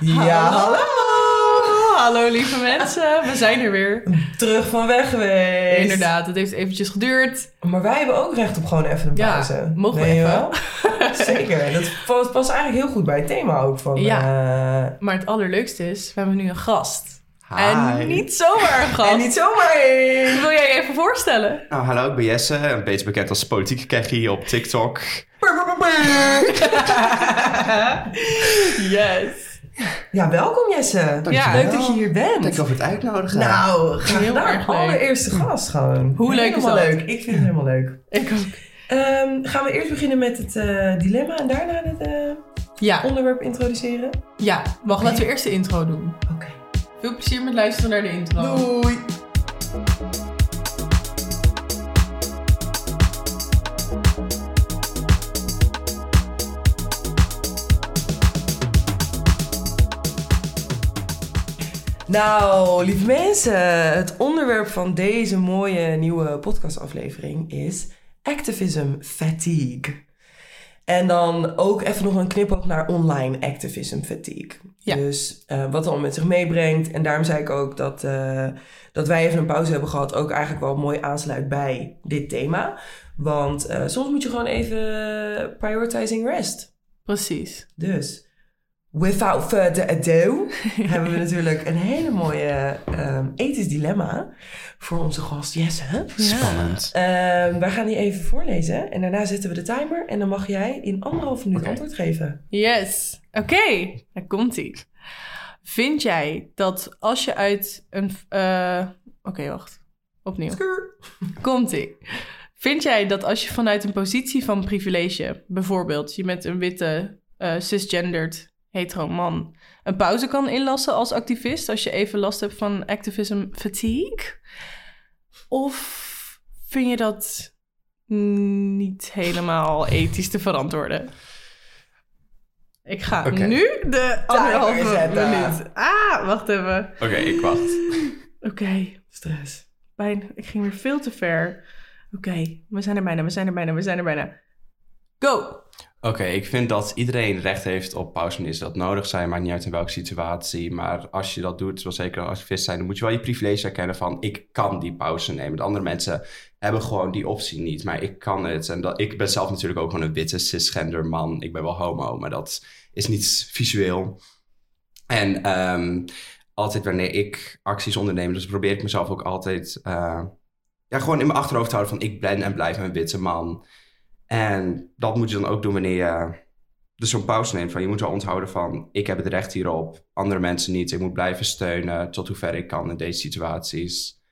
Ja, hallo. Hallo lieve mensen, we zijn er weer. Terug van weg geweest. Inderdaad, het heeft eventjes geduurd. Maar wij hebben ook recht op gewoon even een Ja, pauze. mogen we even? wel? Zeker. Dat past, eigenlijk heel goed bij het thema ook van... Ja. eh, Maar het allerleukste is, we hebben nu een gast. Hi. En niet zomaar een gast. en niet zomaar één. Wil jij je even voorstellen? Nou, hallo, ik ben Jesse, een beetje bekend als politieke keggie op TikTok. Yes. Ja, welkom Jesse. Ja. Leuk dat je hier bent. Dankjewel voor het uitnodigen. Nou, graag gedaan. Allereerste gast gewoon. Hoe leuk is dat? leuk. Ik vind het helemaal leuk. Ik ook. Ehm, gaan we eerst beginnen met het eh, dilemma en daarna het eh, Ja, onderwerp introduceren? ja. Wacht, Oké. laten we eerst de intro doen. Oké. Veel plezier met luisteren naar de intro. Doei. Nou, lieve mensen, het onderwerp van deze mooie nieuwe podcastaflevering is activism fatigue. En dan ook even nog een knipoog naar online activism fatigue. Ja. Dus eh, wat dan met zich meebrengt. En daarom zei ik ook dat, eh, dat wij even een pauze hebben gehad. Ook eigenlijk wel mooi aansluit bij dit thema. Want eh, soms moet je gewoon even prioritizing rest. Precies. Dus, without further ado, hebben we natuurlijk een hele mooie ehm, ethisch dilemma voor onze gast Jesse. Spannend. Ehm, wij gaan die even voorlezen en daarna zetten we de timer en dan mag jij in anderhalf minuut antwoord geven. Yes. Oké, daar komt ie. Vind jij dat als je uit een... eh, Oké, wacht. Opnieuw. Komt ie. Vind jij dat als je vanuit een positie van privilege, bijvoorbeeld je met een witte eh, cisgendered hetero man, een pauze kan inlassen als activist als je even last hebt van activism fatigue? Of vind je dat niet helemaal ethisch te verantwoorden? Ik ga nu de anderhalve zetten. minuut. Ah, wacht even. Oké, ik wacht. Oké, Stress. Pijn, ik ging weer veel te ver. Oké, we zijn er bijna, we zijn er bijna, we zijn er bijna. Go! Oké, ik vind dat iedereen recht heeft op pauze wanneer ze dat nodig zijn. Maakt niet uit in welke situatie. Maar als je dat doet, zoals zeker als activist zijn, dan moet je wel je privilege erkennen van ik kan die pauze nemen. De andere mensen hebben gewoon die optie niet, maar ik kan het. En dat, ik ben zelf natuurlijk ook gewoon een witte cisgender man. Ik ben wel homo, maar dat is niet visueel. En ehm, altijd wanneer ik acties onderneem, dus probeer ik mezelf ook altijd eh, ja, gewoon in mijn achterhoofd te houden van ik ben en blijf een witte man. En dat moet je dan ook doen wanneer je dus zo'n pauze neemt. Van je moet wel onthouden van ik heb het recht hierop, andere mensen niet. Ik moet blijven steunen tot hoever ik kan in deze situaties.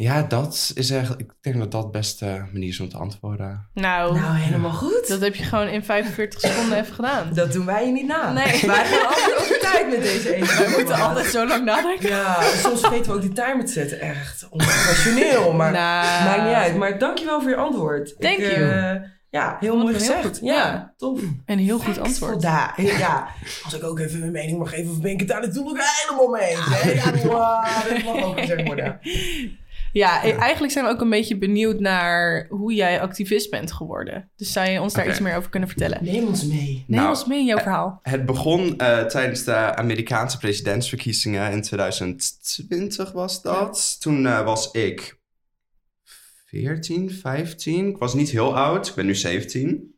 Ja, dat is eigenlijk, ik denk dat dat de beste manier is om te antwoorden. Nou, Nou, helemaal goed. dat heb je gewoon in 45 seconden even gedaan. Dat doen wij je niet na. Nee. Wij gaan altijd over tijd met deze eten. We moeten altijd zo lang nadenken. Ja, soms vergeten we ook die timer te zetten. Echt onprofessioneel, maar Nou. maakt niet uit. Maar dankjewel voor je antwoord. Thank Ik, you. eh, ja, heel mooi heel gezegd. Ja, Ja. tof. Een heel goed antwoord. Ja, ja, als ik ook even mijn mening mag geven, ben ik het daar natuurlijk helemaal mee eens. Hè? Ja, wow, dat mag ook gezegd worden. Ja, e- eigenlijk zijn we ook een beetje benieuwd naar hoe jij activist bent geworden. Dus zou je ons daar iets meer over kunnen vertellen? Neem ons mee. Neem Nou, ons mee in jouw verhaal. Het begon eh, tijdens de Amerikaanse presidentsverkiezingen in 2020 was dat. Toen eh, was ik 14, 15. Ik was niet heel oud, ik ben nu 17.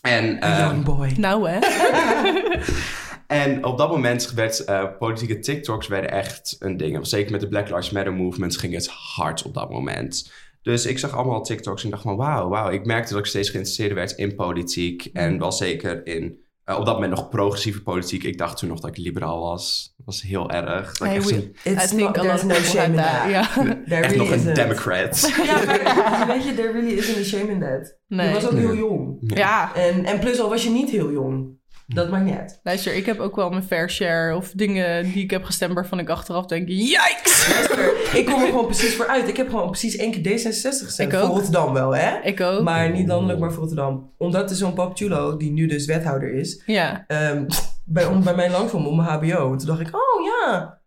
En, eh, Young boy. Nou hè? en op dat moment werd eh, politieke TikToks werden echt een ding. Zeker met de Black Lives Matter movement ging het hard op dat moment. Dus ik zag allemaal TikToks en dacht van wauw, wauw. Ik merkte dat ik steeds geïnteresseerd werd in politiek. En wel zeker in, eh, op dat moment nog progressieve politiek. Ik dacht toen nog dat ik liberaal was. Dat was heel erg. Dat ik Hey, echt, we- een- It's I think not, a there's lot no of people shame in that. Ja. There echt really nog een isn't. democrat. Ja, maar weet je, there really isn't a shame in that. Nee. Je was ook heel jong. Ja, En, en plus al was je niet heel jong. Dat maakt niet uit. luister, ik heb ook wel mijn fair share of dingen die ik heb gestemd waarvan ik achteraf denk, yikes! Luister, ik kom er gewoon precies voor uit. Ik heb gewoon precies één keer D66 gestemd. Ik ook. Voor Rotterdam wel, hè? Ik ook. Maar niet landelijk, maar voor Rotterdam. Omdat er zo'n Pap Chulo, die nu dus wethouder is, Ja. ehm, bij, om, bij mij langskwam op mijn hbo. Toen dacht ik, oh ja,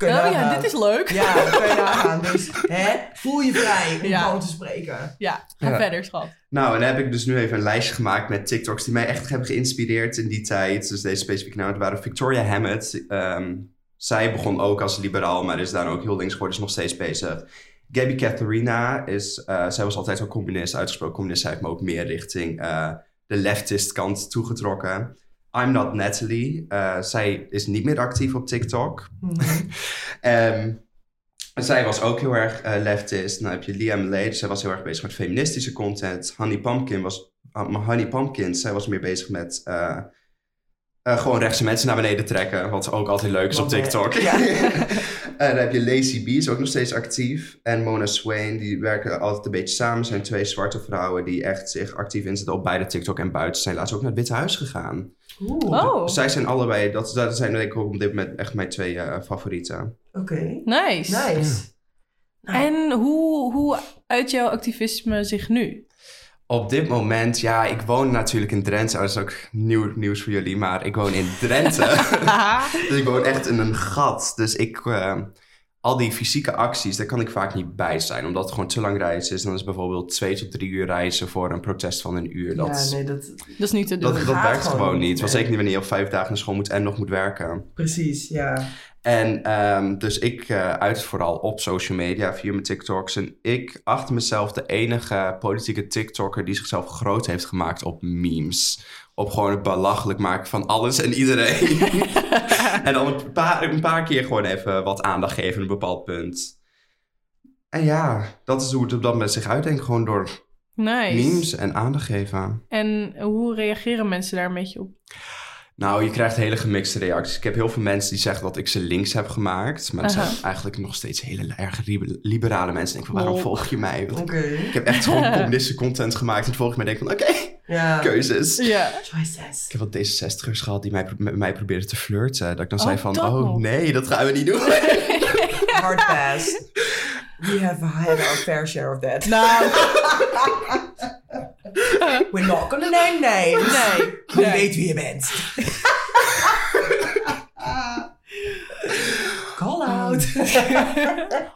Kun je Oh ja, dit is leuk. Ja, kun je nagaan. Dus hè, voel je vrij om Ja. gewoon te spreken. Ja, ga Ja. verder, schat. Nou, en dan heb ik dus nu even een lijstje gemaakt met TikToks die mij echt hebben geïnspireerd in die tijd. Dus deze specifieke naam waren Victoria Hammett. Ehm, zij begon ook als liberaal, maar is daar ook heel links geworden, is nog steeds bezig. Gabby Catharina is, eh, zij was altijd al communist, uitgesproken communist. Zij heeft me ook meer richting eh, de leftist kant toegetrokken. I'm Not Natalie. eh, zij is niet meer actief op TikTok. Ehm, zij was ook heel erg eh, leftist. Dan heb je Liam Lade. Zij was heel erg bezig met feministische content. Honey Pumpkin was... uh, Honey Pumpkin, zij was meer bezig met... eh, gewoon rechtse mensen naar beneden trekken. Wat ook altijd leuk is op Wat, TikTok. ja. en dan heb je Lacey B, is ook nog steeds actief. En Mona Swain, die werken altijd een beetje samen. zijn twee zwarte vrouwen die echt zich actief inzetten op beide TikTok en buiten. Ze zijn laatst ook naar het Witte Huis gegaan. Oeh, Oh, Zij zijn allebei, dat, dat zijn denk ik ook op dit moment echt mijn twee eh, favorieten. oké. nice. Nice. Nou, En hoe, hoe uit jouw activisme zich nu? Op dit moment, ja, ik woon natuurlijk in Drenthe. Oh, dat is ook nieuw, nieuws voor jullie, maar ik woon in Drenthe. dus ik woon echt in een gat. Dus ik, eh, al die fysieke acties, daar kan ik vaak niet bij zijn. Omdat het gewoon te lang reizen is. Dan is bijvoorbeeld twee tot drie uur reizen voor een protest van een uur. Dat, ja, nee, dat... Dat is niet te doen. dat, werkt gewoon niet, nee. zeker niet wanneer je op vijf dagen naar school moet en nog moet werken. Precies, ja. En ehm, dus ik eh uit vooral op social media via mijn TikToks. En ik achter mezelf de enige politieke TikToker die zichzelf groot heeft gemaakt op memes. Op gewoon het belachelijk maken van alles en iedereen. en dan een paar, een paar keer gewoon even wat aandacht geven aan een bepaald punt. En ja, dat is hoe het op dat moment zich uitdenkt. Gewoon door Nice. memes en aandacht geven. En hoe reageren mensen daar een beetje op? Nou, je krijgt hele gemixte reacties. Ik heb heel veel mensen die zeggen dat ik ze links heb gemaakt. Maar dat Aha. zijn eigenlijk nog steeds hele erg liber- liberale mensen. Ik denk van, waarom volg je mij? Want ik heb echt gewoon communistische content gemaakt. En volg je mij denk ik van, oké, keuzes. Ja. Choices. Ik heb wat D66'ers gehad die mij, met mij probeerden te flirten. Dat ik dan Oh, zei van, oh nog. nee, dat gaan we niet doen. Hard pass. We have had our fair share of that. Nou, We're not gonna name names. nee. Je nee. weet wie je bent.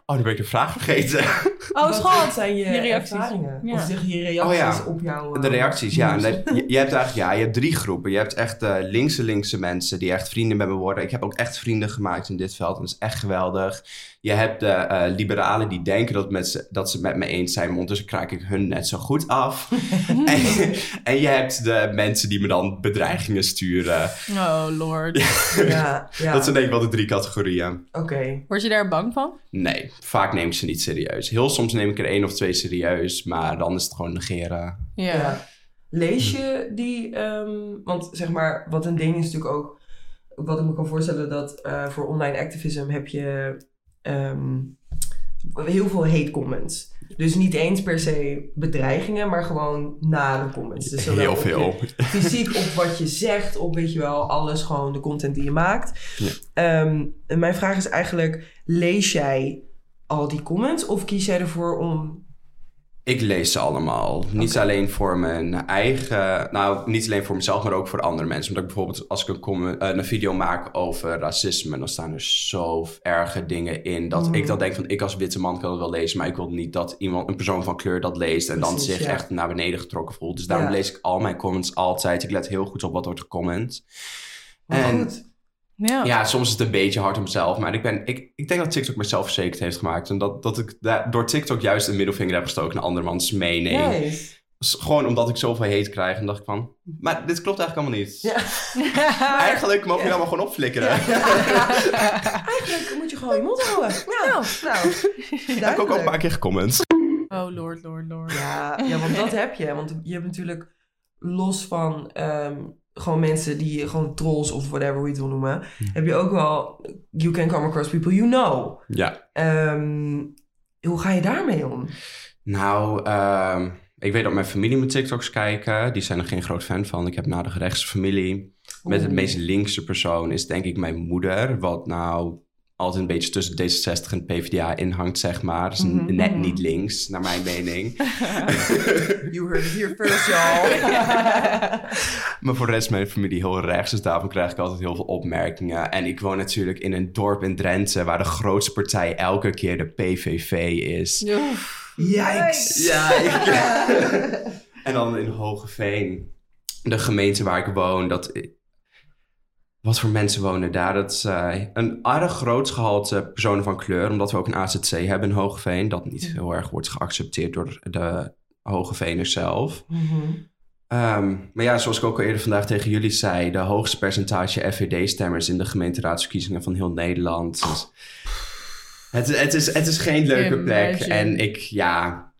Oh, nu ben ik de vraag vergeten. Oh, Wat schat. zijn je, je reacties. ervaringen? Ja. Of zeg je reacties Oh ja. op jouw... De eh, reacties, ja. En nieuws? dat- je, je hebt eigenlijk ja, je hebt drie groepen. Je hebt echt de linkse linkse mensen die echt vrienden met me worden. Ik heb ook echt vrienden gemaakt in dit veld. En dat is echt geweldig. Je hebt de eh, liberalen die denken dat, met ze, dat ze het met me eens zijn. Maar ondertussen kraak ik hun net zo goed af. en, en je hebt de mensen die me dan bedreigingen sturen. Oh, lord. Ja, ja. Dat zijn denk ik wel de drie categorieën. Oké. Word je daar bang van? Nee, vaak neem ik ze niet serieus. Heel soms neem ik er één of twee serieus. Maar dan is het gewoon negeren. Ja. Ja. Lees je die, ehm, want zeg maar, wat een ding is natuurlijk ook, wat ik me kan voorstellen, dat eh, voor online activism heb je ehm, heel veel hate comments. Dus niet eens per se bedreigingen, maar gewoon nare comments. Dus Heel veel. Fysiek op wat je zegt, op weet je wel, alles gewoon de content die je maakt. Ja. Ehm, en mijn vraag is eigenlijk, lees jij al die comments of kies jij ervoor om Ik lees ze allemaal. Niet alleen voor mijn eigen... Nou, niet alleen voor mezelf, maar ook voor andere mensen. Omdat ik bijvoorbeeld, als ik een, comment- eh, een video maak over racisme... dan staan er zo erge dingen in... dat ik dan denk van, ik als witte man kan het wel lezen... maar ik wil niet dat iemand, een persoon van kleur dat leest... en dan zich ja. echt naar beneden getrokken voelt. Dus daarom Ja. lees ik al mijn comments altijd. Ik let heel goed op wat wordt gecomment. En- goed. Ja. Ja, soms is het een beetje hard op mezelf. Maar ik, ben, ik, ik denk dat TikTok me zelfverzekerd heeft gemaakt. En dat, dat ik da- door TikTok juist een middelvinger heb gestoken naar andermans mening. Nice. Dus gewoon omdat ik zoveel hate krijg. En dacht ik van, maar dit klopt eigenlijk allemaal niet. Ja. Eigenlijk mogen we allemaal gewoon opflikkeren. Eigenlijk moet je gewoon je mond houden. Ja, nou. Ik heb ook al een paar keer gecomment. Oh, lord, lord, lord. Ja, ja, want dat heb je. Want je hebt natuurlijk los van ehm, gewoon mensen die gewoon trolls of whatever hoe je het wil noemen, heb je ook wel you can come across people you know. Ja. Ehm, hoe ga je daarmee om? Nou, ehm, ik weet dat mijn familie mijn TikToks kijken. Die zijn er geen groot fan van. Ik heb nou de rechtse familie. Met het meest linkse persoon is denk ik mijn moeder. Wat nou altijd een beetje tussen D66 en PvdA inhangt, zeg maar. Dus Mhm. net niet links, naar mijn mening. You heard it here first, y'all. Maar voor de rest is mijn familie heel rechts, dus daarvan krijg ik altijd heel veel opmerkingen. En ik woon natuurlijk in een dorp in Drenthe waar de grootste partij elke keer de PVV is. Ja, ik- en dan in Hogeveen, de gemeente waar ik woon, dat... Wat voor mensen wonen daar? Dat is eh, een aardig groot gehalte personen van kleur, omdat we ook een AZC hebben in Hogeveen, dat niet heel erg wordt geaccepteerd door de Hogeveners zelf. Mhm. Ehm, maar ja, zoals ik ook al eerder vandaag tegen jullie zei, de hoogste percentage FVD-stemmers in de gemeenteraadsverkiezingen van heel Nederland. Dus het, het, is, het is geen leuke plek. En ik, ja,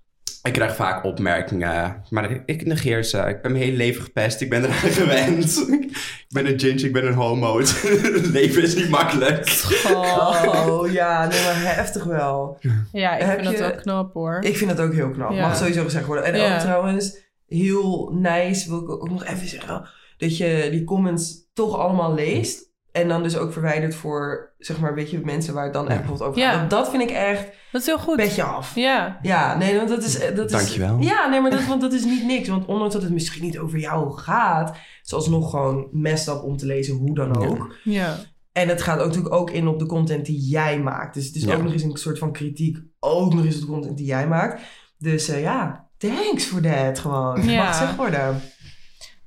ik krijg vaak opmerkingen, maar ik, negeer ze. Ik ben mijn hele leven gepest, ik ben eraan gewend. ik ben een ginger, ik ben een homo. Het leven is niet makkelijk. Oh. Ja, nee, maar heftig wel. Ja, ik Heb vind dat je- wel knap hoor. Ik vind dat ook heel knap. Ja. Mag sowieso gezegd worden. En Ja. ook trouwens, heel nice wil ik ook nog even zeggen. Dat je die comments toch allemaal leest. En dan dus ook verwijdert voor, zeg maar, weet je, mensen waar het dan echt bijvoorbeeld over Ja. gaat. Dat vind ik echt Dat is heel goed. petje af. Ja. Ja, nee, want dat is... Dat is Dankjewel. Ja, nee, maar dat, want dat is niet niks. Want ondanks dat het misschien niet over jou gaat... is het alsnog gewoon messed up om te lezen, hoe dan ook. Ja. En het gaat ook natuurlijk ook in op de content die jij maakt. Dus het is Ja. ook nog eens een soort van kritiek. Ook nog eens op de content die jij maakt. Dus eh, ja, thanks for that gewoon. Ja. Mag gezegd worden.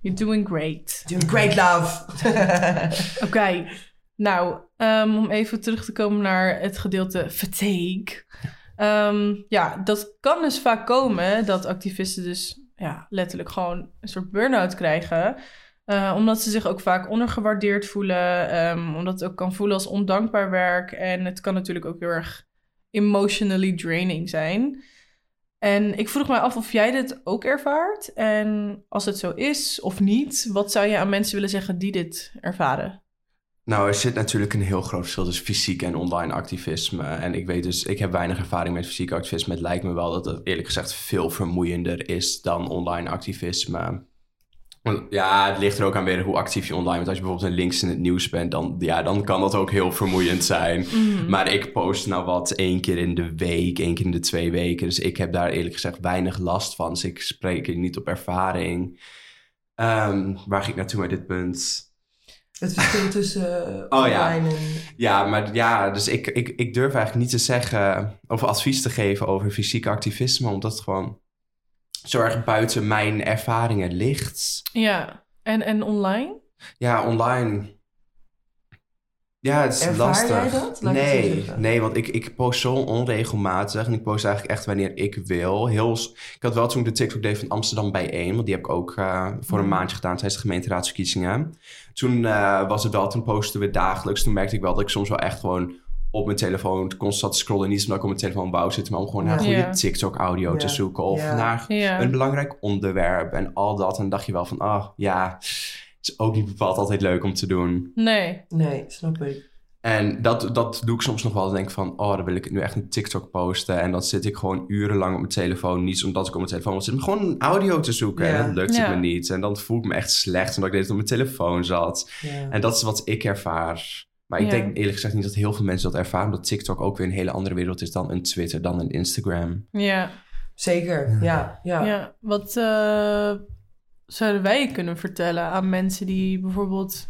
You're doing great. Doing great love. Oké. Nou, ehm, om even terug te komen naar het gedeelte fatigue. Ehm, ja, dat kan dus vaak komen dat activisten dus ja, letterlijk gewoon een soort burn-out krijgen. Eh, omdat ze zich ook vaak ondergewaardeerd voelen. ehm, omdat het ook kan voelen als ondankbaar werk. En het kan natuurlijk ook heel erg emotionally draining zijn. En ik vroeg mij af of jij dit ook ervaart. En als het zo is of niet, wat zou je aan mensen willen zeggen die dit ervaren? Nou, er zit natuurlijk een heel groot verschil tussen fysiek en online activisme. En ik weet dus, ik heb weinig ervaring met fysiek activisme. Het lijkt me wel dat het eerlijk gezegd veel vermoeiender is dan online activisme. Ja, het ligt er ook aan weer hoe actief je online bent. Als je bijvoorbeeld een links in het nieuws bent, dan, ja, dan kan dat ook heel vermoeiend zijn. Maar ik post nou wat één keer in de week, één keer in de twee weken. Dus ik heb daar eerlijk gezegd weinig last van. Dus ik spreek niet op ervaring. Ehm, waar ga ik naartoe met dit punt? Het verschil tussen eh, Oh, ja. online en... Ja, maar ja, dus ik, ik, ik durf eigenlijk niet te zeggen of advies te geven over fysiek activisme, omdat het gewoon zo erg buiten mijn ervaringen ligt. Ja, en, en online? Ja, online. Ja, het is Ervaar lastig. jij dat? Laat nee, nee, want ik, ik post zo onregelmatig en ik post eigenlijk echt wanneer ik wil. Heel, ik had wel toen ik de TikTok deed van Amsterdam bijeen, want die heb ik ook eh, voor een Mhm. maandje gedaan tijdens de gemeenteraadsverkiezingen. Toen eh, was het wel, toen posten we dagelijks. Toen merkte ik wel dat ik soms wel echt gewoon op mijn telefoon constant scrollen. Niet omdat ik op mijn telefoon wou zitten, maar om gewoon naar Ja. goede Ja. TikTok-audio te Ja. zoeken. Of Ja. naar Ja. een belangrijk onderwerp en al dat. En dan dacht je wel van, ah ja, is ook niet bepaald altijd leuk om te doen. Nee. Nee, snap ik. En dat, dat doe ik soms nog wel. Dan denk ik van, oh, dan wil ik nu echt een TikTok posten. En dan zit ik gewoon urenlang op mijn telefoon. Niet omdat ik op mijn telefoon wil zitten, maar gewoon een audio te zoeken. Ja. En dat lukt Ja. het me niet. En dan voel ik me echt slecht omdat ik tijd op mijn telefoon zat. Ja. En dat is wat ik ervaar. Maar ik Ja. denk eerlijk gezegd niet dat heel veel mensen dat ervaren. Omdat TikTok ook weer een hele andere wereld is dan een Twitter, dan een Instagram. Ja. Zeker, ja. ja. ja. Wat eh, zouden wij kunnen vertellen aan mensen die bijvoorbeeld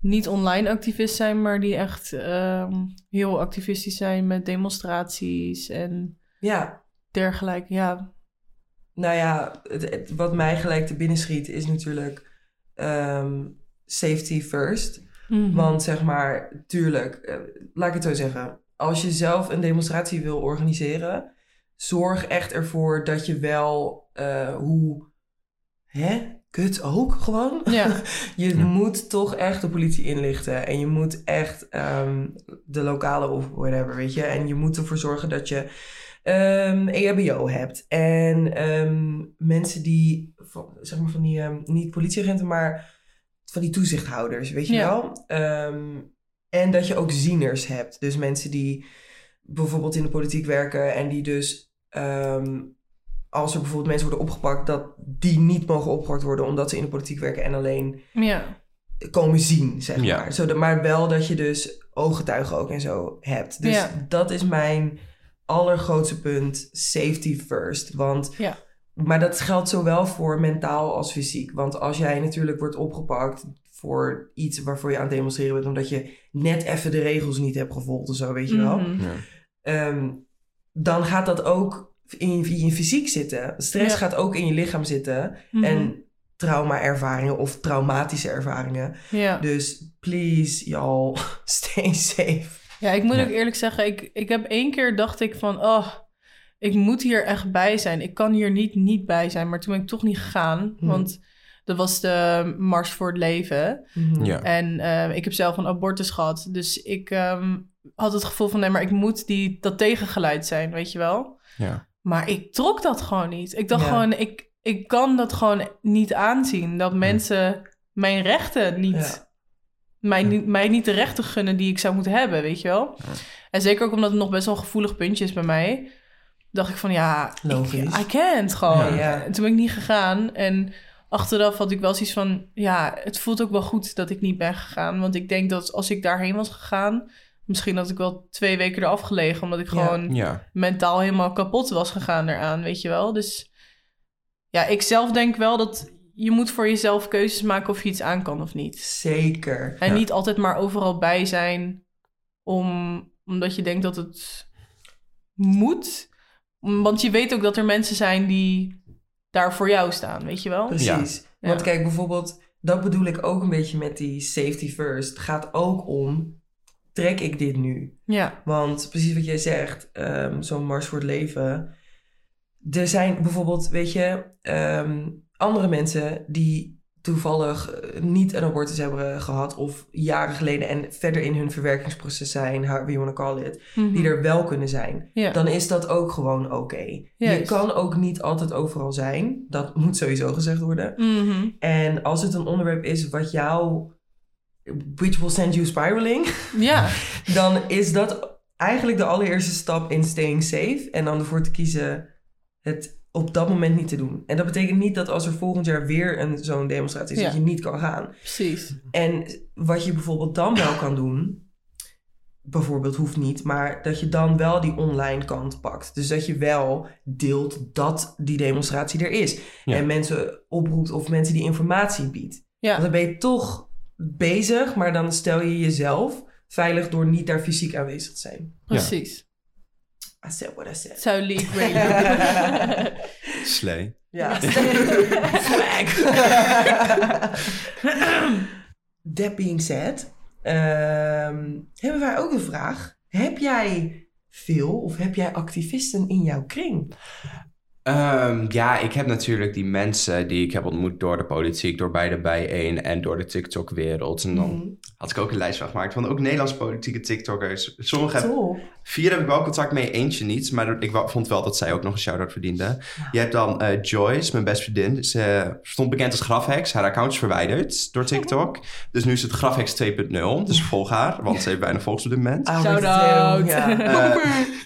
niet online activist zijn, maar die echt ehm, heel activistisch zijn met demonstraties en ja. dergelijke? Ja. Nou ja, het, het- wat mij gelijk te binnen schiet is natuurlijk ehm, safety first. Mhm. Want zeg maar, tuurlijk, eh, laat ik het zo zeggen. Als je zelf een demonstratie wil organiseren, zorg echt ervoor dat je wel eh, hoe. Hè? Kut ook gewoon. Ja. je Ja. moet toch echt de politie inlichten. En je moet echt ehm, de lokale of whatever, weet je. En je moet ervoor zorgen dat je ehm EHBO hebt. En ehm, mensen die, van, zeg maar van die, ehm, niet politieagenten, maar van die toezichthouders, weet je Ja. wel. Ehm, en dat je ook zieners hebt. Dus mensen die bijvoorbeeld in de politiek werken en die dus... ehm, als er bijvoorbeeld mensen worden opgepakt, dat die niet mogen opgepakt worden omdat ze in de politiek werken en alleen ja. komen zien, zeg Ja. maar. Zodat, maar wel dat je dus ooggetuigen ook en zo hebt. Dus Ja. dat is mijn allergrootste punt. Safety first. Want, Ja. Maar dat geldt zowel voor mentaal als fysiek. Want als jij natuurlijk wordt opgepakt voor iets waarvoor je aan het demonstreren bent... omdat je net even de regels niet hebt gevolgd of zo, weet je wel... Mhm. Ehm, dan gaat dat ook in je, in je fysiek zitten. Stress Ja. gaat ook in je lichaam zitten. Mhm. En trauma-ervaringen of traumatische ervaringen. ja. Dus please, y'all, stay safe. Ja, ik moet Ja. ook eerlijk zeggen, ik, ik heb één keer dacht ik van, oh, ik moet hier echt bij zijn. Ik kan hier niet niet bij zijn, maar toen ben ik toch niet gegaan. Hmm. Want dat was de Mars voor het Leven. Ja. En eh, ik heb zelf een abortus gehad. Dus ik ehm, had het gevoel van, nee, maar ik moet die, dat tegengeluid zijn, weet je wel. Ja. Maar ik trok dat gewoon niet. Ik dacht Ja. gewoon, ik, ik kan dat gewoon niet aanzien. Dat mensen mijn rechten niet, Ja. mij, niet, mij niet de rechten gunnen die ik zou moeten hebben, weet je wel. En zeker ook omdat het nog best wel een gevoelig puntje is bij mij. Dacht ik van, ja, Logisch. ik, I can't gewoon. Ja, ja. En toen ben ik niet gegaan. En achteraf had ik wel zoiets van, ja, het voelt ook wel goed dat ik niet ben gegaan. Want ik denk dat als ik daarheen was gegaan... Misschien had ik wel twee weken eraf gelegen, omdat ik Ja. gewoon Ja. mentaal helemaal kapot was gegaan eraan, weet je wel. Dus ja, ik zelf denk wel dat je moet voor jezelf keuzes maken of je iets aan kan of niet. Zeker. En Ja. niet altijd maar overal bij zijn om, omdat je denkt dat het moet. Want je weet ook dat er mensen zijn die daar voor jou staan, weet je wel? Precies. Ja. Want kijk, bijvoorbeeld, dat bedoel ik ook een beetje met die safety first. Het gaat ook om, trek ik dit nu? Ja, Want precies wat jij zegt, ehm, zo'n mars voor het leven. Er zijn bijvoorbeeld, weet je, ehm, andere mensen die toevallig eh, niet een abortus hebben gehad of jaren geleden en verder in hun verwerkingsproces zijn, however you want to call it, Mhm. die er wel kunnen zijn. Dan is dat ook gewoon oké. Je kan ook niet altijd overal zijn. Dat moet sowieso gezegd worden. Mhm. En als het een onderwerp is wat jou, which will send you spiraling, ja. dan is dat eigenlijk de allereerste stap in staying safe. En dan ervoor te kiezen het op dat moment niet te doen. En dat betekent niet dat als er volgend jaar weer een zo'n demonstratie is, Ja. dat je niet kan gaan. precies. En wat je bijvoorbeeld dan wel kan doen, bijvoorbeeld hoeft niet, maar dat je dan wel die online kant pakt. Dus dat je wel deelt dat die demonstratie er is. Ja. En mensen oproept of mensen die informatie biedt. Ja, Want dan ben je toch bezig, maar dan stel je jezelf veilig door niet daar fysiek aanwezig te zijn. precies. I said what I said. Lief radio. Slee. Ja. Flag. That being said, ehm, hebben wij ook een vraag. Heb jij veel of heb jij activisten in jouw kring? Ehm, ja, ik heb natuurlijk die mensen die ik heb ontmoet door de politiek, door beide bijeen en door de TikTok-wereld. En dan Mhm. had ik ook een lijst van gemaakt van ook Nederlandse politieke TikTokkers. Sommige heb, vier heb ik wel contact mee, eentje niet. Maar ik vond wel dat zij ook nog een shout-out verdiende. Je hebt dan eh, Joyce, mijn beste vriendin. Ze stond bekend als Grafhex. Haar account is verwijderd door TikTok. Dus nu is het Grafhex 2.0. Dus volg haar, want ze heeft bijna volgers op dit moment. Ah, Shout-out. Ja. Eh,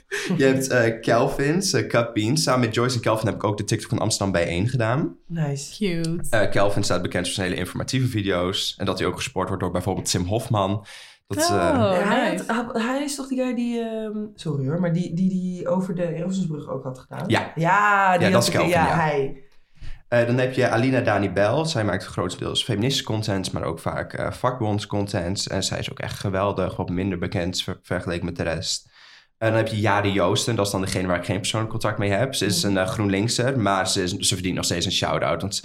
je hebt eh Kelvin's, uh, Cup Beans. Samen met Joyce en Kelvin heb ik ook de TikTok van Amsterdam bijeen gedaan. Nice. Cute. Eh Kelvin staat bekend voor zijn hele informatieve video's. En dat hij ook gesport wordt door bijvoorbeeld Tim Hofman. Dat, eh, Oh, Ja, hij, had- is toch die guy die, ehm, sorry hoor, maar die, die, die over de Erasmusbrug ook had gedaan? Ja. Ja, die Ja, dat had is Kelvin, ja, ja. hij. Eh, dan heb je Alina Dani Bell. Zij maakt grotendeels feministische content, maar ook vaak eh vakbondscontent. En zij is ook echt geweldig, wat minder bekend ver- vergeleken met de rest. En dan heb je Jade Joosten, dat is dan degene waar ik geen persoonlijk contact mee heb. Ze is een uh, GroenLinkser, maar ze, is, ze verdient nog steeds een shout-out. Want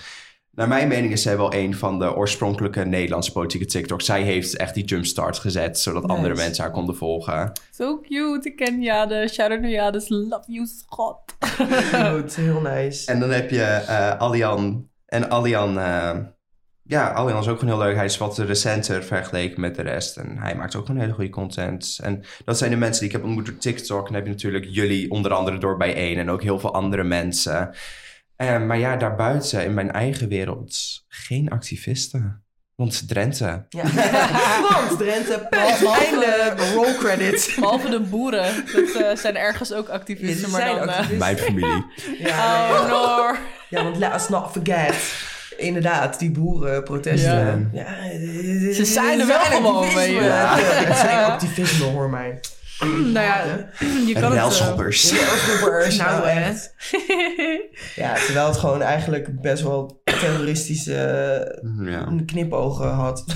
naar mijn mening is zij wel een van de oorspronkelijke Nederlandse politieke TikToks. Zij heeft echt die jumpstart gezet, zodat Nice. andere mensen haar konden volgen. So cute. Ik ken Jade. Shout-out naar Jade. Love you, schat. Goed, heel nice. En dan heb je eh Alian. En Alian, eh, ja, Alian is ook gewoon heel leuk. Hij is wat recenter vergeleken met de rest. En hij maakt ook gewoon hele goede content. En dat zijn de mensen die ik heb ontmoet door TikTok. En dan heb je natuurlijk jullie, onder andere door bijeen. En ook heel veel andere mensen. Eh, maar ja, daarbuiten, in mijn eigen wereld, geen activisten. Want Drenthe. Ja. Want Drenthe, einde, roll credits. Behalve de boeren. Dat eh, zijn ergens ook activisten. Ja, maar zijn dan... eh, activisten. Mijn familie. Ja, oh, no. ja, want let us not forget. Inderdaad, die boerenprotesten. Ja. Ja. Ze zijn er wel gewoon, weet je. Ja, het zijn activisme, hoor mij. nou ja, je kan het... eh, Relschoppers. Railschoppers, Nou, nou hè. echt. Ja, terwijl het gewoon eigenlijk best wel terroristische Ja. knipogen had.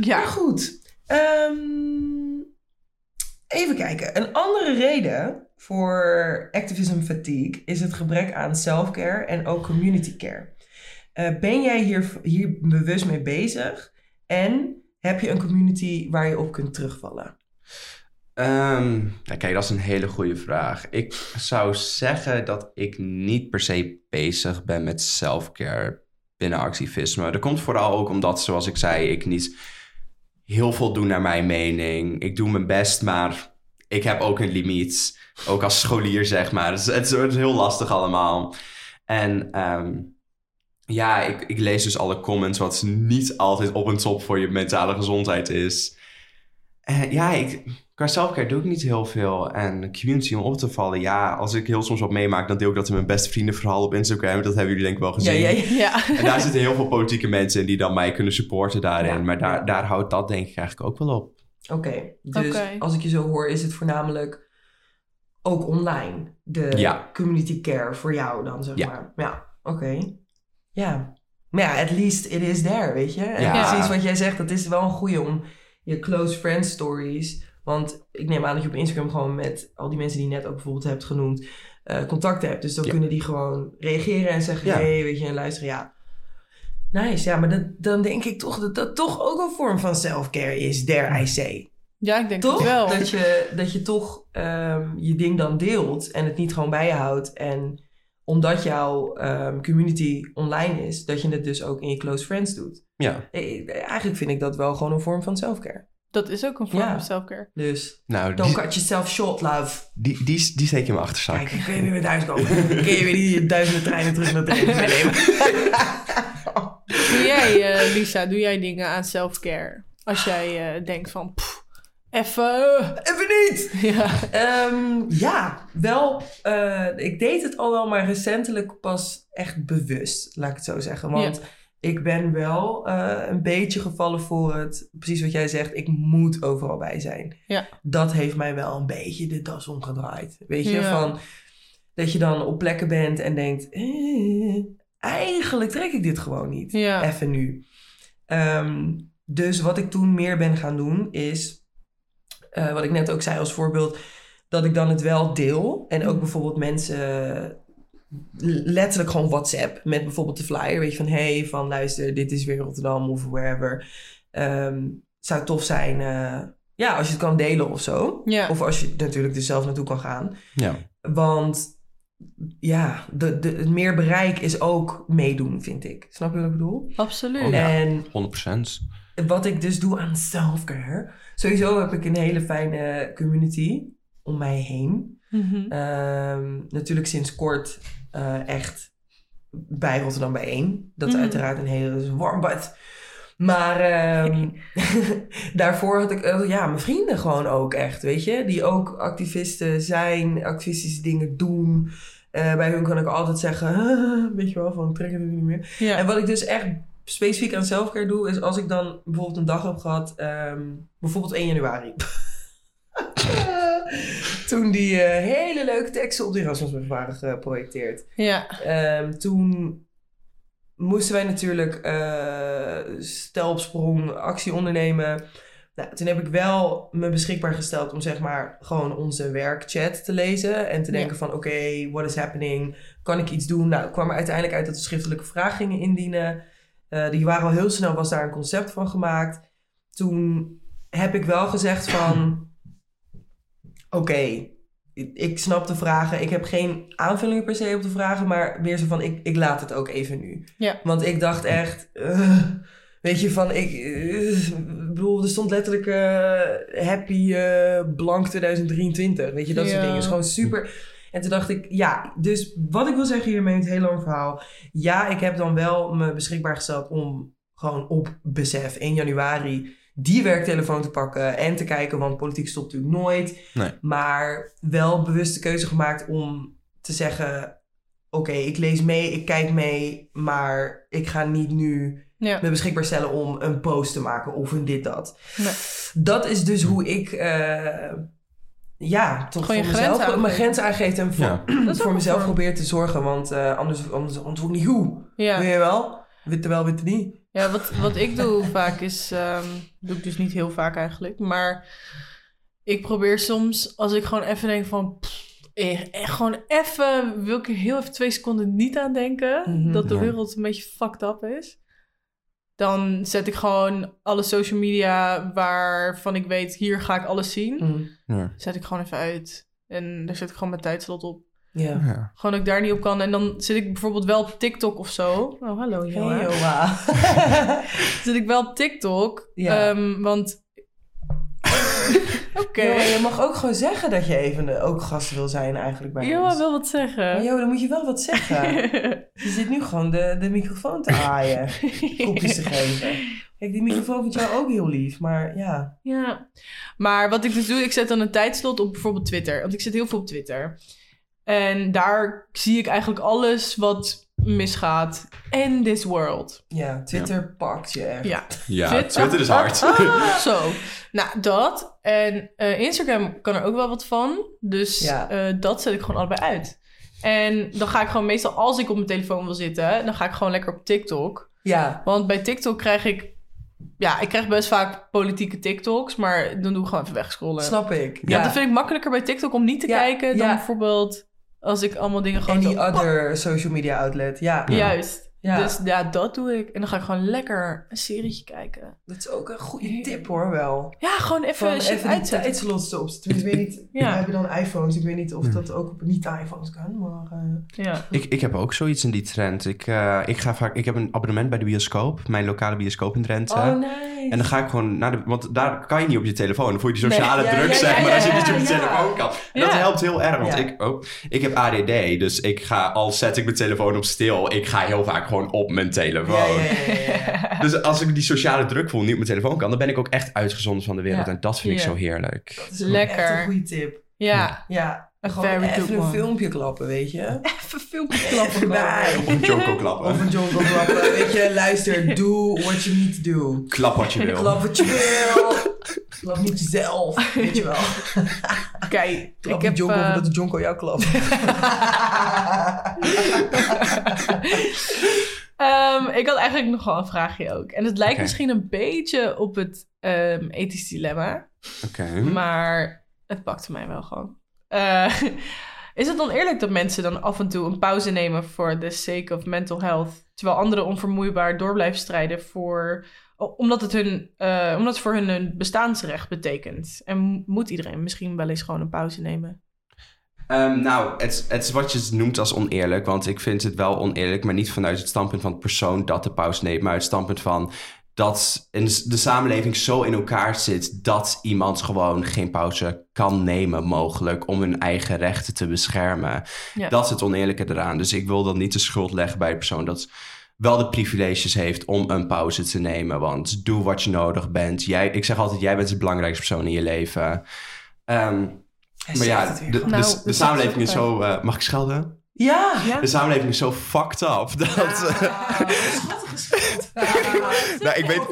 ja, Maar goed. ehm, even kijken. Een andere reden voor activism fatigue is het gebrek aan self-care en ook community care. Eh, ben jij hier, hier bewust mee bezig? En heb je een community waar je op kunt terugvallen? Ehm, nou, kijk, dat is een hele goede vraag. Ik zou zeggen dat ik niet per se bezig ben met self-care binnen activisme. Dat komt vooral ook omdat, zoals ik zei, ik niet heel veel doe naar mijn mening. Ik doe mijn best, maar ik heb ook een limiet. Ook als scholier, zeg maar. Het is, het is heel lastig allemaal. En ehm, ja, ik, ik lees dus alle comments, wat niet altijd op en top voor je mentale gezondheid is. En ja, ik, qua selfcare doe ik niet heel veel. En community om op te vallen, ja, als ik heel soms wat meemaak, dan deel ik dat in mijn beste vriendenverhaal op Instagram. Dat hebben jullie denk ik wel gezien. Ja, ja. En daar zitten heel veel politieke mensen in die dan mij kunnen supporten daarin. Ja. Maar daar, daar houdt dat denk ik eigenlijk ook wel op. Oké, dus als ik je zo hoor, is het voornamelijk ook online. De Ja. community care voor jou dan, zeg Ja. maar. Ja, oké. Ja. Maar ja, at least it is there, weet je? En Ja. precies wat jij zegt, dat is wel een goeie om je close friend stories... Want ik neem aan dat je op Instagram gewoon met al die mensen die je net ook bijvoorbeeld hebt genoemd... eh, contact hebt. Dus dan Ja. kunnen die gewoon reageren en zeggen... Ja. hey, weet je, en luisteren, ja... Nice, ja, maar dat, dan denk ik toch dat dat toch ook een vorm van self-care is, dare I say. ja, ik denk Toch? het wel. Dat je, dat je toch ehm, je ding dan deelt en het niet gewoon bij je houdt. En omdat jouw ehm, community online is, dat je het dus ook in je close friends doet. Ja, Eh, Eigenlijk vind ik dat wel gewoon een vorm van selfcare. Dat is ook een vorm Ja. van selfcare. Dus nou, don't die, cut yourself short, love. die, die, die steek je in mijn achterzak. Kijk, kun je weer thuis komen. kun je weer die duizenden treinen terug naar trein meenemen. Doe jij, eh, Lisa, doe jij dingen aan self-care? Als jij eh, denkt van, pff, even... eh, Even niet! ja. Ehm, ja, wel. eh, ik deed het al wel, maar recentelijk pas echt bewust, laat ik het zo zeggen. Want ik ben wel eh, een beetje gevallen voor het, precies wat jij zegt, ik moet overal bij zijn. Ja. Dat heeft mij wel een beetje de das omgedraaid. Weet je, Ja. van dat je dan op plekken bent en denkt, eh, eigenlijk trek ik dit gewoon niet. Ja. Even nu. Ehm, dus wat ik toen meer ben gaan doen is, eh, wat ik net ook zei als voorbeeld, dat ik dan het wel deel. En ook bijvoorbeeld mensen letterlijk gewoon WhatsApp met bijvoorbeeld de flyer. Weet je van, hey, van luister, dit is weer Rotterdam of wherever. Ehm zou tof zijn, eh, ja, als je het kan delen of zo. Ja. Of als je natuurlijk er zelf naartoe kan gaan. Ja. Want ja, de, de, het meer bereik is ook meedoen, vind ik. Snap je wat ik bedoel? Absoluut. Oh, ja. En 100%. Wat ik dus doe aan self-care. Sowieso heb ik een hele fijne community om mij heen. Mhm. Ehm, natuurlijk sinds kort eh, echt bij Rotterdam bijeen. Dat is Mhm. uiteraard een hele warm bad. Maar ehm, daarvoor had ik eh, ja, mijn vrienden gewoon ook echt, weet je. Die ook activisten zijn, activistische dingen doen. Eh, bij hun kan ik altijd zeggen, weet je wel, van trek het niet meer. ja. En wat ik dus echt specifiek aan selfcare doe, is als ik dan bijvoorbeeld een dag heb gehad, ehm, bijvoorbeeld 1 januari. Toen die eh, hele leuke teksten op de Erasmusbrug waren geprojecteerd. ja. Ehm, toen moesten wij natuurlijk eh stel op sprong actie ondernemen. Nou, toen heb ik wel me beschikbaar gesteld om zeg maar gewoon onze werkchat te lezen. En te denken van oké, what is happening? Kan ik iets doen? Nou, kwam er uiteindelijk uit dat we schriftelijke vragen gingen indienen. Eh, die waren al heel snel, was daar een concept van gemaakt. Toen heb ik wel gezegd van... Oké, ik snap de vragen. Ik heb geen aanvullingen per se op de vragen. Maar meer zo van, ik, ik laat het ook even nu. Ja. Want ik dacht echt... eh, weet je, van... Ik, ik bedoel, er stond letterlijk... happy blank 2023. Weet je, dat soort dingen. is gewoon super... En toen dacht ik, ja, dus wat ik wil zeggen hiermee, het hele lang verhaal. Ja, ik heb dan wel me beschikbaar gesteld om gewoon op besef 1 januari die werktelefoon te pakken en te kijken, want politiek stopt natuurlijk nooit. Nee. Maar wel bewust de keuze gemaakt om te zeggen, oké, ik lees mee, ik kijk mee, maar ik ga niet nu Ja. me beschikbaar stellen om een post te maken of een dit dat. Nee. Dat is dus hoe ik, eh, ja, toch Gewoon voor je mezelf grenzen mijn aangeven. grenzen aangeeft en voor, Ja. Voor mezelf probeer te zorgen, want eh, anders, anders, ik niet hoe. Ja. Weet je wel? Witte wel, witte niet. Ja, wat, wat ik doe vaak is, ehm, doe ik dus niet heel vaak eigenlijk, maar ik probeer soms, als ik gewoon even denk van, pff, eh, echt gewoon even, wil ik er heel even twee seconden niet aan denken, Mhm. dat de Ja. wereld een beetje fucked up is. Dan zet ik gewoon alle social media waarvan ik weet, hier ga ik alles zien, Hm. Ja. zet ik gewoon even uit. En daar zet ik gewoon mijn tijdslot op. Ja. Ja. Gewoon dat ik daar niet op kan. En dan zit ik bijvoorbeeld wel op TikTok of zo. Oh, hallo Hey, Joa. Joa. zit ik wel op TikTok. Ja. ehm, want. Oké. Je mag ook gewoon zeggen dat je even eh, ook gast wil zijn eigenlijk bij Joa wil wat Maar zeggen. Jo, dan moet je wel wat zeggen. je zit nu gewoon de, de microfoon te aaien. Kopjes te geven. Kijk, die microfoon vindt jou ook heel lief, maar ja. ja. Maar wat ik dus doe, ik zet dan een tijdslot op bijvoorbeeld Twitter. Want ik zit heel veel op Twitter. En daar zie ik eigenlijk alles wat misgaat in this world. Ja, Twitter pakt je echt. Ja. Ja, Twitter- Twitter is hard. Ah, zo. Nou, dat. En eh, Instagram kan er ook wel wat van. Dus Ja. eh, dat zet ik gewoon allebei uit. En dan ga ik gewoon meestal, als ik op mijn telefoon wil zitten, dan ga ik gewoon lekker op TikTok. Ja, Want bij TikTok krijg ik, ja, ik krijg best vaak politieke TikToks, maar dan doe ik gewoon even wegscrollen. snap ik. Ja, Ja, dat vind ik makkelijker bij TikTok om niet te Ja, kijken dan ja. bijvoorbeeld als ik allemaal dingen gewoon En die zo- other social media outlet. Ja, Ja. Juist. Ja. Dus ja, dat doe ik. En dan ga ik gewoon lekker een serietje kijken. dat is ook een goede tip hoor wel. Ja, gewoon even Van even uitzetten. tijdslots zetten. Ik weet niet, Ja. we hebben dan iPhones. Ik weet niet of dat ook op niet-iPhones kan, maar... eh, Ja. Ik, ik heb ook zoiets in die trend. Ik, eh, ik, ga vaak, ik heb een abonnement bij de bioscoop, mijn lokale bioscoop in Drenthe. Oh, nice. En dan ga ik gewoon naar de... Want daar kan je niet op je telefoon. Dan voel je die sociale Nee, ja, druk, ja, zeg ja, maar, ja, als je niet op je ja. telefoon kan. En dat helpt heel erg, want Ja. ik, oh, ik heb ADD. Dus ik ga, al zet ik mijn telefoon op stil, ik ga heel vaak gewoon op mijn telefoon. Ja, ja, ja, ja, ja. Dus als ik die sociale druk voel, niet op mijn telefoon kan, dan ben ik ook echt uitgezonden van de wereld. Ja. En dat vind ik zo heerlijk. Dat is Lekker. echt een goede tip. Ja. Ja, gewoon even een one. filmpje klappen, weet je. Even filmpjes klappen. Erbij. Of een Joko klappen. Of een jonkel klappen. Weet je, luister, do what you need to do. Klap wat je wil. Klap wat je wil. Klap niet jezelf, weet je wel. Kijk, ik heb... jonko eh, voordat de jonko jou klapt. ehm, ik had eigenlijk nog wel een vraagje ook. En het lijkt misschien een beetje op het ehm, ethisch dilemma. Oké. Maar het pakte mij wel gewoon. Eh, is het oneerlijk dat mensen dan af en toe een pauze nemen voor the sake of mental health, terwijl anderen onvermoeibaar door blijven strijden voor, omdat, het hun, eh, omdat het voor hun een bestaansrecht betekent? En moet iedereen misschien wel eens gewoon een pauze nemen? Ehm, nou, het, het is wat je noemt als oneerlijk. Want ik vind het wel oneerlijk, maar niet vanuit het standpunt van de persoon dat de pauze neemt. Maar uit het standpunt van dat in de samenleving zo in elkaar zit dat iemand gewoon geen pauze kan nemen, mogelijk, om hun eigen rechten te beschermen. Ja. Dat is het oneerlijke eraan. Dus ik wil dan niet de schuld leggen bij de persoon dat wel de privileges heeft om een pauze te nemen. Want doe wat je nodig bent. Jij, ik zeg altijd, jij bent de belangrijkste persoon in je leven. Ehm, maar ja, de, de, Nou, de samenleving is zo... eh, mag ik schelden? Ja. Ja? De samenleving is zo fucked up. Dat, nou, ik weet...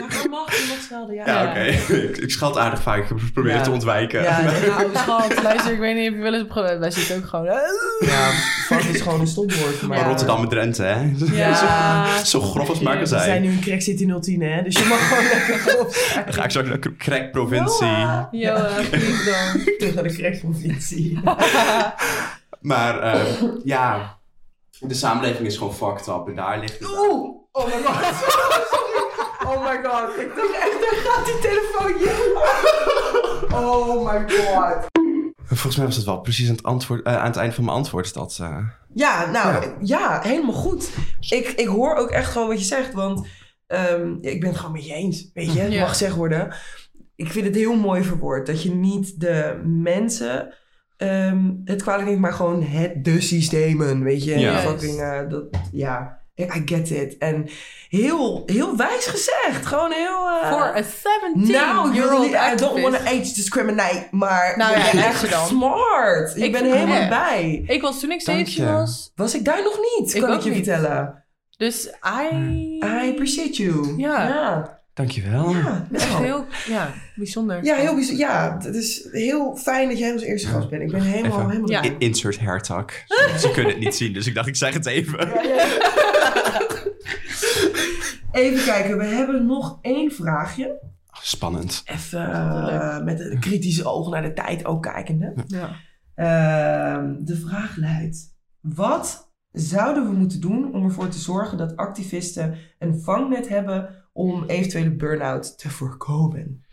Maar mag je nog schelden, ja. Ja, Ja. oké. ik, ik scheld aardig vaak. Ik probeer Ja. het te ontwijken. Ja, Nou, schat, luister, ik weet niet of je wel eens op. Wij zitten ook gewoon... Ja, fuck is gewoon een stopwoord. Maar Maar Rotterdam en Drenthe, hè? Ja. zo grof als maar kan We zijn zijn. nu in Crack City 010, hè? Dus je mag gewoon lekker grof zijn. Dan ga ik zo naar de. Yo, eh, please don't. Terug naar de crackprovincie. Maar eh, ja, de samenleving is gewoon fucked up. En daar ligt het aan. Oeh! Oh my god. Sorry. Oh my god. Ik dacht echt, daar gaat die telefoon. Ja. Oh my god. Volgens mij was het wel precies aan het, antwoord, eh, aan het eind van mijn antwoord. Dat, eh, Ja, nou, Ja. ja, helemaal goed. Ik, ik hoor ook echt gewoon wat je zegt, want ehm, ja, ik ben het gewoon met je eens. Weet je, Ja. mag gezegd worden. Ik vind het heel mooi verwoord dat je niet de mensen ehm, het kwalijk neemt, maar gewoon het, de systemen. Weet je, Ja. fucking, eh, dat, ja. I get it. En heel, heel wijs gezegd. Gewoon heel... eh, Voor een 17 nou, year really, old I don't want to age discriminate, maar Nou je ja, bent echt dan. smart. Ik Ik ben helemaal bij. Ik was toen ik Dank 17 je. was. Was ik daar nog niet, Ik kan ik je niet. vertellen. Dus I... I appreciate you. Ja. Ja, Dankjewel. ja, Echt nou. heel ja, bijzonder. Ja, heel bijzonder. Ja, het is heel fijn dat jij ons eerste gast bent. Ik ben helemaal, Even. helemaal... Ja. Insert hairtag. Ze kunnen het niet zien, dus ik dacht ik zeg het even. Even kijken, we hebben nog één vraagje. Spannend. Even eh, met een kritische oog naar de tijd ook kijkende. Ja. Ehm, de vraag luidt: wat zouden we moeten doen om ervoor te zorgen dat activisten een vangnet hebben om eventuele burn-out te voorkomen?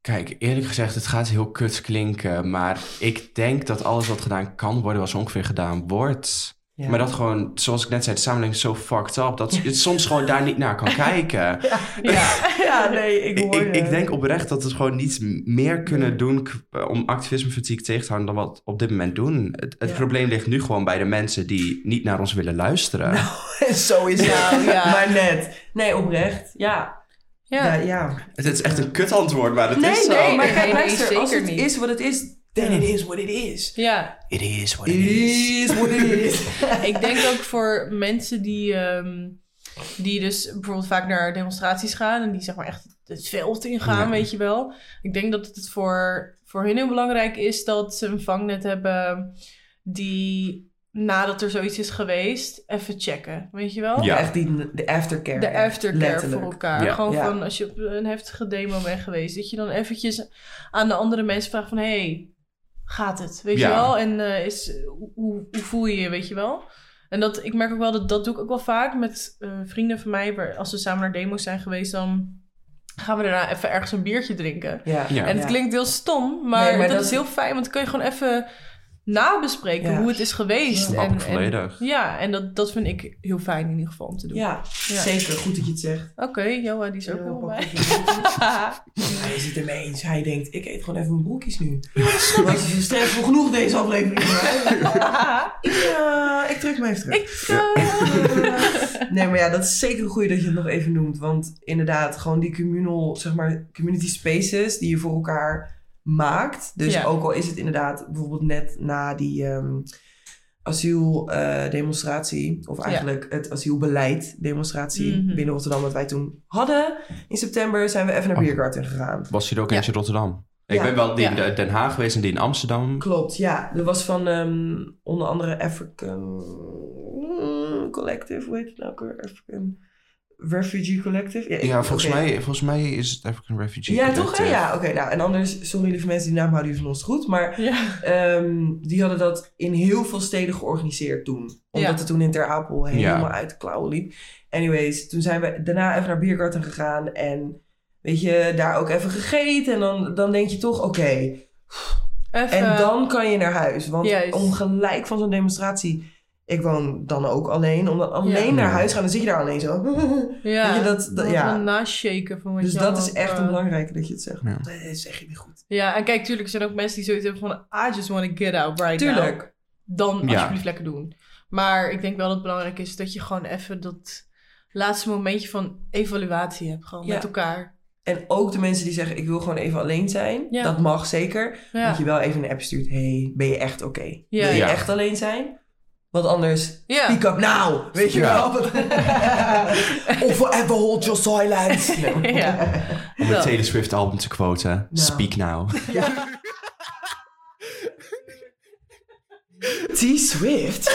Kijk, eerlijk gezegd, het gaat heel kut klinken, maar ik denk dat alles wat gedaan kan worden, was ongeveer gedaan wordt. Ja. Maar dat gewoon, zoals ik net zei, de samenleving is zo fucked up, dat je soms gewoon daar niet naar kan kijken. Ja. ja, nee, ik hoor ik, ik denk oprecht dat we gewoon niet m- meer kunnen doen om activisme fatigue tegen te houden dan wat we op dit moment doen. Het, het Ja. probleem ligt nu gewoon bij de mensen die niet naar ons willen luisteren. Zo is het. Nou, ja. Maar net. Nee, oprecht. Ja. Ja, Ja. ja. Het is echt een kut antwoord, maar het Nee, is zo. nee, maar kijk, luister, als het niet. is wat het is, then it is what it is. ja. It is what It it is. is what it is. Ik denk ook voor mensen die, ehm, die dus bijvoorbeeld vaak naar demonstraties gaan en die zeg maar echt het veld ingaan, Ja. weet je wel. Ik denk dat het voor, voor hun heel belangrijk is dat ze een vangnet hebben die nadat er zoiets is geweest, even checken, weet je wel? Ja. Echt die, de aftercare. De aftercare Letterlijk. voor elkaar. Ja. Gewoon Ja. van als je op een heftige demo bent geweest, dat je dan eventjes aan de andere mensen vraagt van hey, gaat het? Weet Ja. je wel? En eh, is, hoe, hoe voel je je, weet je wel? En dat, ik merk ook wel dat dat doe ik ook wel vaak met eh, vrienden van mij. Waar, als we samen naar demo's zijn geweest, dan gaan we daarna even ergens een biertje drinken. Ja. Ja. En het Ja. klinkt heel stom, maar, Nee, maar dat, dat- is heel fijn. Want dan kun je gewoon even nabespreken Ja. hoe het is geweest. Ik en, volledig. ja, en dat, dat vind ik heel fijn in ieder geval om te doen. Ja, Ja. zeker. Goed dat je het zegt. Oké, Joa, die is ook Ja, bij. het Hij zit ermee eens. Hij denkt, ik eet gewoon even mijn broekjes nu. Want het is stressvol genoeg deze aflevering. ik, eh, ik druk me even terug. ik, eh, Nee, maar ja, dat is zeker een goeie dat je het nog even noemt. Want inderdaad, gewoon die communal, zeg maar, community spaces die je voor elkaar maakt. Dus Ja. ook al is het inderdaad bijvoorbeeld net na die ehm asieldemonstratie, of Ja. eigenlijk het asielbeleid demonstratie Mhm. binnen Rotterdam, wat wij toen hadden in september, zijn we even naar Oh. Biergarten gegaan. Was je er ook Ja. eens in Rotterdam? Ik Ja. ben wel die in. Den Haag geweest en die in Amsterdam. Klopt, ja. Er was van ehm, onder andere African Collective, hoe heet het nou ook weer? African Refugee Collective? Ja, volgens, mij, volgens mij is het African Refugee Ja, toch? hè? Collective. Ja, oké. nou, en anders, sorry lieve mensen, die naam houden jullie van ons goed. Maar ja. ehm, die hadden dat in heel veel steden georganiseerd toen. Omdat Ja. het toen in Ter Apel helemaal Ja. uit de klauwen liep. Anyways, toen zijn we daarna even naar Biergarten gegaan. En weet je, daar ook even gegeten. En dan, dan denk je toch, oké. Even, En dan kan je naar huis. Want Juist. om gelijk van zo'n demonstratie... Ik woon dan ook alleen. Om dan alleen Ja. naar huis te gaan, dan zit je daar alleen zo. ja, weet je, dat- dat- dat ja. nashaken van wat Dus je dat is echt hebt, een eh, belangrijke dat je het zegt. Ja. Dat zeg je niet goed. Ja, en kijk, tuurlijk zijn er ook mensen die zoiets hebben van... I just want to get out right now. Tuurlijk. Dan Ja. alsjeblieft lekker doen. Maar ik denk wel dat het belangrijk is dat je gewoon even dat laatste momentje van evaluatie hebt. Gewoon Ja. met elkaar. En ook de mensen die zeggen, ik wil gewoon even alleen zijn. Ja. Dat mag zeker. Ja. Dat je wel even een app stuurt. hey, ben je echt oké? Ja. Wil je Ja. echt alleen zijn? Want anders, speak up now. Weet je wel? of forever hold your silence. Ja. Om het. Taylor Swift album te quoten. Speak now. T-Swift.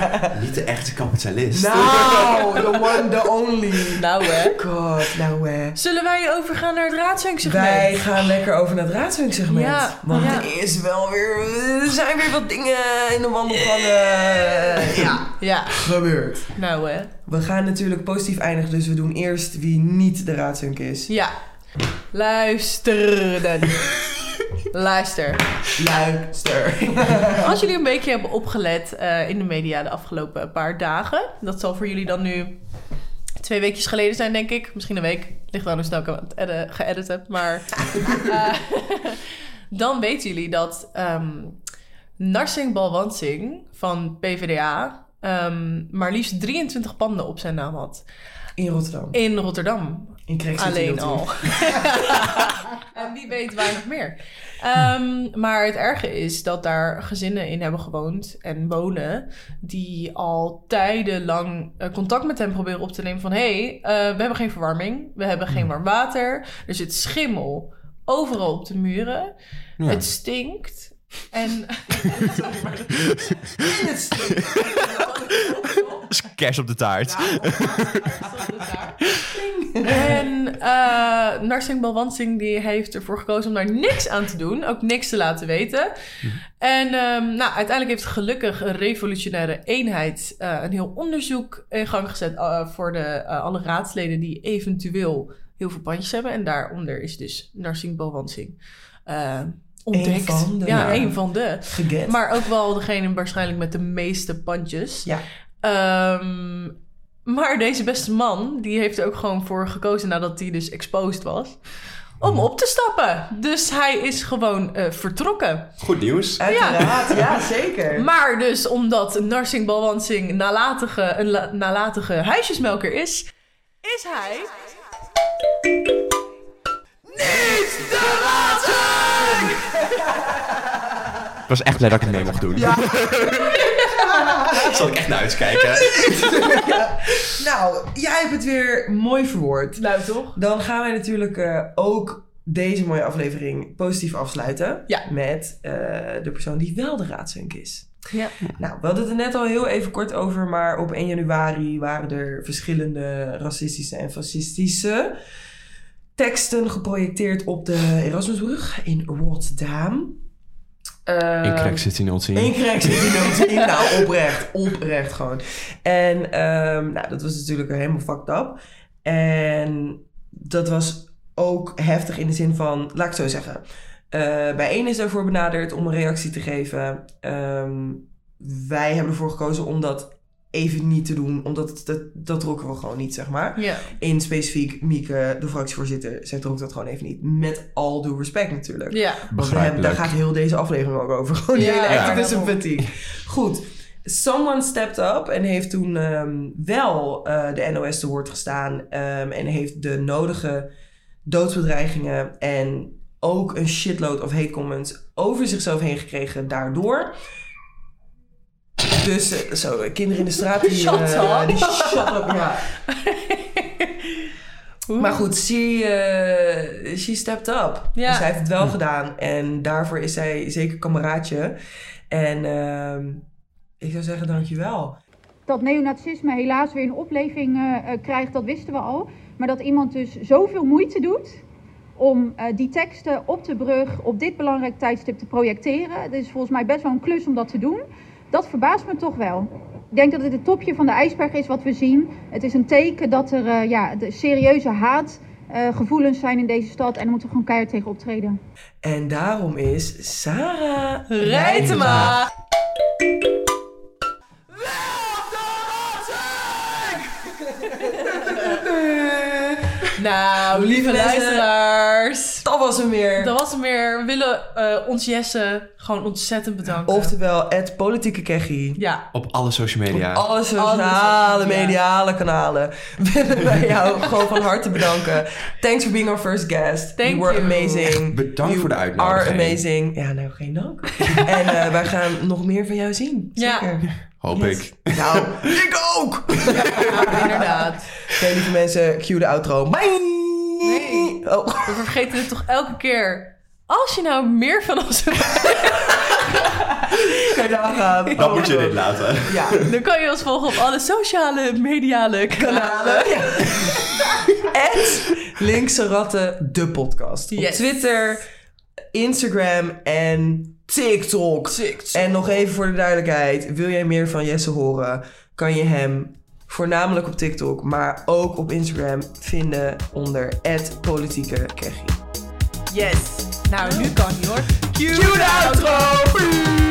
Niet de echte kapitalist. nou, the one, the only. Nou hè. God, nou hè. Zullen wij overgaan naar het raadshunksegment? Wij gaan lekker over naar het raadswinksegment. Ja, want ja. er is wel weer... Er zijn weer wat dingen in de wandelgangen ja, Ja, gebeurd. nou hè. We gaan natuurlijk positief eindigen, dus we doen eerst wie niet de raadshunk is. Ja. Luister dan. Luister. Luister. Als jullie een beetje hebben opgelet eh, in de media de afgelopen paar dagen. Dat zal voor jullie dan nu twee weekjes geleden zijn, denk ik. Misschien een week. Ligt wel hoe snel ik hem edit- geëdit heb. Maar eh, dan weten jullie dat ehm Narsing Balwansing van PvdA ehm, maar liefst 23 panden op zijn naam had. In Rotterdam. In Rotterdam. In Alleen al. en wie weet waar nog meer. Ehm, maar het erge is dat daar gezinnen in hebben gewoond en wonen... die al tijdenlang eh, contact met hem proberen op te nemen van... hé, hey, eh, we hebben geen verwarming, we hebben geen warm water... er zit schimmel overal op de muren, Ja. het stinkt... En Kers op de taart. En uh, Narsing Balwansing die heeft ervoor gekozen om daar niks aan te doen. Ook niks te laten weten. En ehm, nou, uiteindelijk heeft gelukkig een revolutionaire eenheid... eh, een heel onderzoek in gang gezet... eh, voor de, eh, alle raadsleden die eventueel heel veel pandjes hebben. En daaronder is dus Narsing Balwansing ontdekt. van de- ja, ja. een van de. Geget. Maar ook wel degene waarschijnlijk met de meeste pandjes. Ja. Ehm, maar deze beste man, die heeft er ook gewoon voor gekozen nadat hij dus exposed was, om op te stappen. Dus hij is gewoon eh, vertrokken. Goed nieuws. Uiteraard, ja. zeker. Maar dus omdat Narsing Balwansing nalatige, een la- nalatige huisjesmelker is, is hij... Ik was echt blij dat ik het mee mocht doen. Ja. Zal ik echt naar uitkijken. Nou, jij hebt het weer mooi verwoord. Nou toch? Dan gaan wij natuurlijk eh, ook deze mooie aflevering positief afsluiten. Ja. Met eh, de persoon die wel de raadsunk is. Ja. Nou, we hadden het er net al heel even kort over, maar op 1 januari waren er verschillende racistische en fascistische teksten geprojecteerd op de Erasmusbrug in Rotterdam. Ehm, In Crack City 010. Eén crack zit in 010. nou, oprecht. Oprecht gewoon. En ehm, nou, dat was natuurlijk helemaal fucked up. En dat was ook heftig in de zin van... Laat ik het zo zeggen. Eh, bij één is ervoor benaderd om een reactie te geven. Ehm, wij hebben ervoor gekozen om dat even niet te doen. Omdat dat, dat rokken we gewoon niet, zeg maar. Ja. In specifiek Mieke, de fractievoorzitter, zij trok dat gewoon even niet. Met al due respect natuurlijk. Ja. Want we hebben, daar gaat heel deze aflevering ook over. Gewoon Ja, hele activism fatigue. Goed. Someone stepped up en heeft toen ehm, wel eh, de NOS te woord gestaan. ehm, en heeft de nodige doodsbedreigingen en ook een shitload of hate comments over zichzelf heen gekregen daardoor. Dus eh, zo, kinderen in de straat die... Shut eh, up. die shut up, ja. Maar goed, she, eh, she stepped up. Ja. Dus hij heeft het wel gedaan. En daarvoor is zij zeker kameraadje. En ehm, ik zou zeggen, dankjewel. Dat neonazisme helaas weer een opleving krijgt, dat wisten we al. Maar dat iemand dus zoveel moeite doet om eh, die teksten op de brug op dit belangrijk tijdstip te projecteren. Het is volgens mij best wel een klus om dat te doen. Dat verbaast me toch wel. Ik denk dat het het topje van de ijsberg is wat we zien. Het is een teken dat er eh, ja, de serieuze haatgevoelens gevoelens zijn in deze stad. En daar moeten we gewoon keihard tegen optreden. En daarom is Sarah Rijtema. Nou, lieve luisteraars. Dat was hem weer. Dat was hem weer. We willen eh, ons Jesse gewoon ontzettend bedanken. Oftewel, het politieke keggie. Ja. Op alle social media. Alle Alle sociale, sociale media. mediale kanalen willen wij jou gewoon van harte bedanken. Thanks for being our first guest. Thank you were you. amazing. Bedankt you voor de uitnodiging. are amazing. Ja, nou, geen dank. en eh, wij gaan nog meer van jou zien. Ja. Zeker. Hoop Yes. ik. Nou, ik ook. Inderdaad. Oké, lieve mensen, cue de outro. Bye! Nee. Oh. We vergeten het toch elke keer. Als je nou meer van ons Kan je nagaan. Dan moet je dit laten. Ja. Dan kan je ons volgen op alle sociale mediale kanalen. Ja. Het Linkse Ratten, de podcast. Op. Twitter, Instagram en TikTok. En nog even voor de duidelijkheid. Wil jij meer van Jesse horen, kan je hem voornamelijk op TikTok, maar ook op Instagram vinden onder politieke Yes. Nou, nu kan hij hoor. Cue de outro!